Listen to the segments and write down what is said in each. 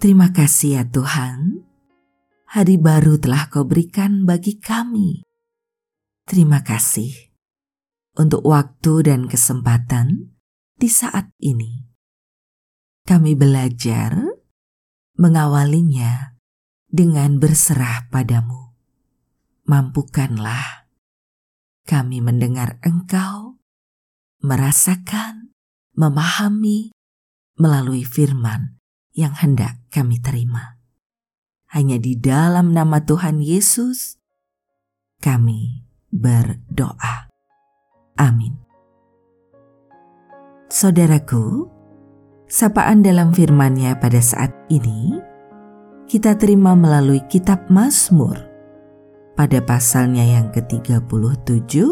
Terima kasih ya Tuhan, hari baru telah kau berikan bagi kami. Terima kasih untuk waktu dan kesempatan di saat ini. Kami belajar mengawalinya dengan berserah padamu. Mampukanlah kami mendengar Engkau, merasakan, memahami melalui firman yang hendak kami terima. Hanya di dalam nama Tuhan Yesus kami berdoa. Amin. Saudaraku, sapaan dalam firman-Nya pada saat ini kita terima melalui kitab Mazmur pada pasalnya yang ke-37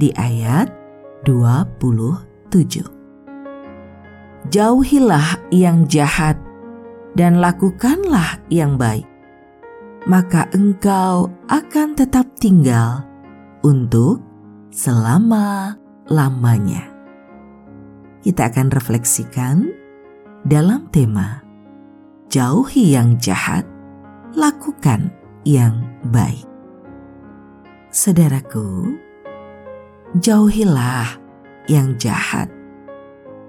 di ayat 27. Jauhilah yang jahat dan lakukanlah yang baik, maka engkau akan tetap tinggal untuk selama-lamanya. Kita akan refleksikan dalam tema Jauhi yang jahat, lakukan yang baik. Saudaraku, jauhilah yang jahat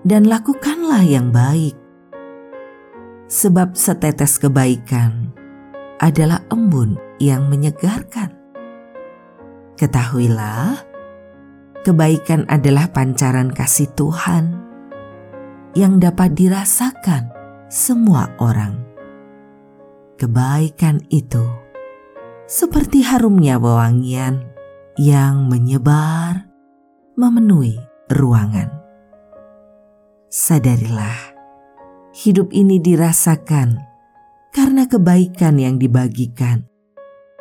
dan lakukanlah yang baik sebab setetes kebaikan adalah embun yang menyegarkan. Ketahuilah, kebaikan adalah pancaran kasih Tuhan yang dapat dirasakan semua orang. Kebaikan itu seperti harumnya wewangian yang menyebar memenuhi ruangan. Sadarilah hidup ini dirasakan karena kebaikan yang dibagikan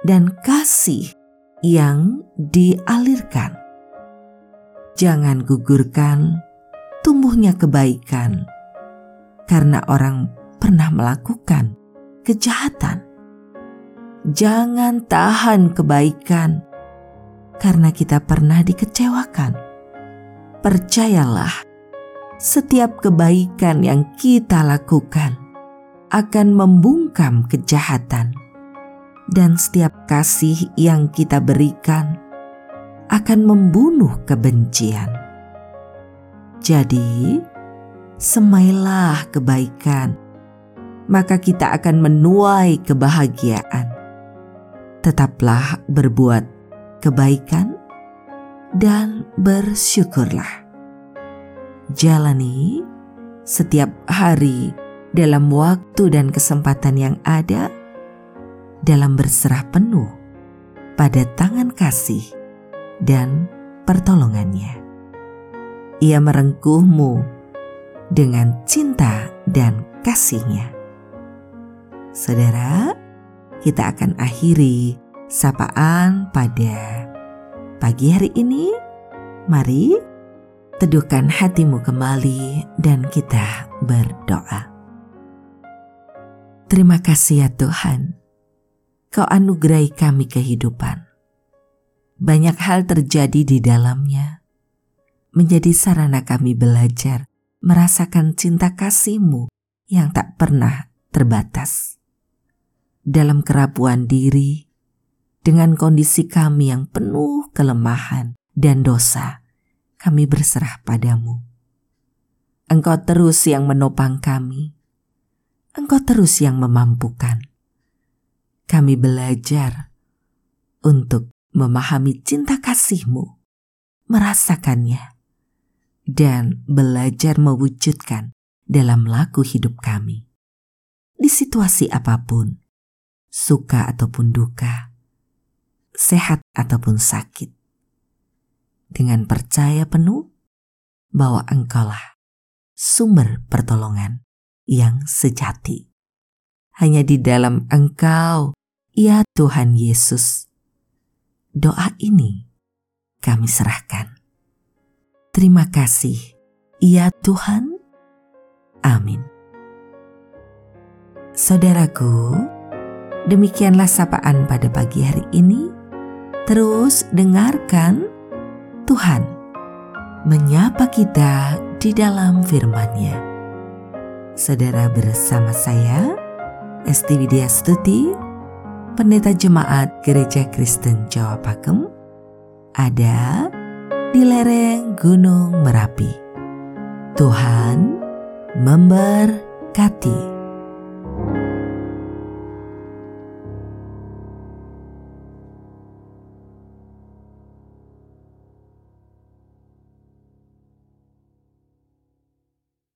dan kasih yang dialirkan. Jangan gugurkan tumbuhnya kebaikan karena orang pernah melakukan kejahatan. Jangan tahan kebaikan karena kita pernah dikecewakan. Percayalah setiap kebaikan yang kita lakukan akan membungkam kejahatan, dan setiap kasih yang kita berikan akan membunuh kebencian. Jadi, semailah kebaikan, maka kita akan menuai kebahagiaan. Tetaplah berbuat kebaikan dan bersyukurlah jalani setiap hari dalam waktu dan kesempatan yang ada dalam berserah penuh pada tangan kasih dan pertolongannya. Ia merengkuhmu dengan cinta dan kasihnya. Saudara, kita akan akhiri sapaan pada pagi hari ini. Mari teduhkan hatimu kembali dan kita berdoa. Terima kasih ya Tuhan, Kau anugerahi kami kehidupan. Banyak hal terjadi di dalamnya, menjadi sarana kami belajar merasakan cinta kasih-Mu yang tak pernah terbatas. Dalam kerapuan diri, dengan kondisi kami yang penuh kelemahan dan dosa, kami berserah padamu. Engkau terus yang menopang kami. Engkau terus yang memampukan. Kami belajar untuk memahami cinta kasihmu, merasakannya, dan belajar mewujudkan dalam laku hidup kami. Di situasi apa pun, suka ataupun duka, sehat ataupun sakit, dengan percaya penuh bahwa Engkaulah sumber pertolongan yang sejati. hanya di dalam Engkau, ya Tuhan Yesus. Doa ini kami serahkan. Terima kasih, ya Tuhan. Amin. Saudaraku, demikianlah sapaan pada pagi hari ini. Terus dengarkan Tuhan menyapa kita di dalam firman-Nya. Saudara bersama saya, Esti Widya Stuti, Pendeta Jemaat Gereja Kristen Jawa Pakem, ada di lereng Gunung Merapi. Tuhan memberkati.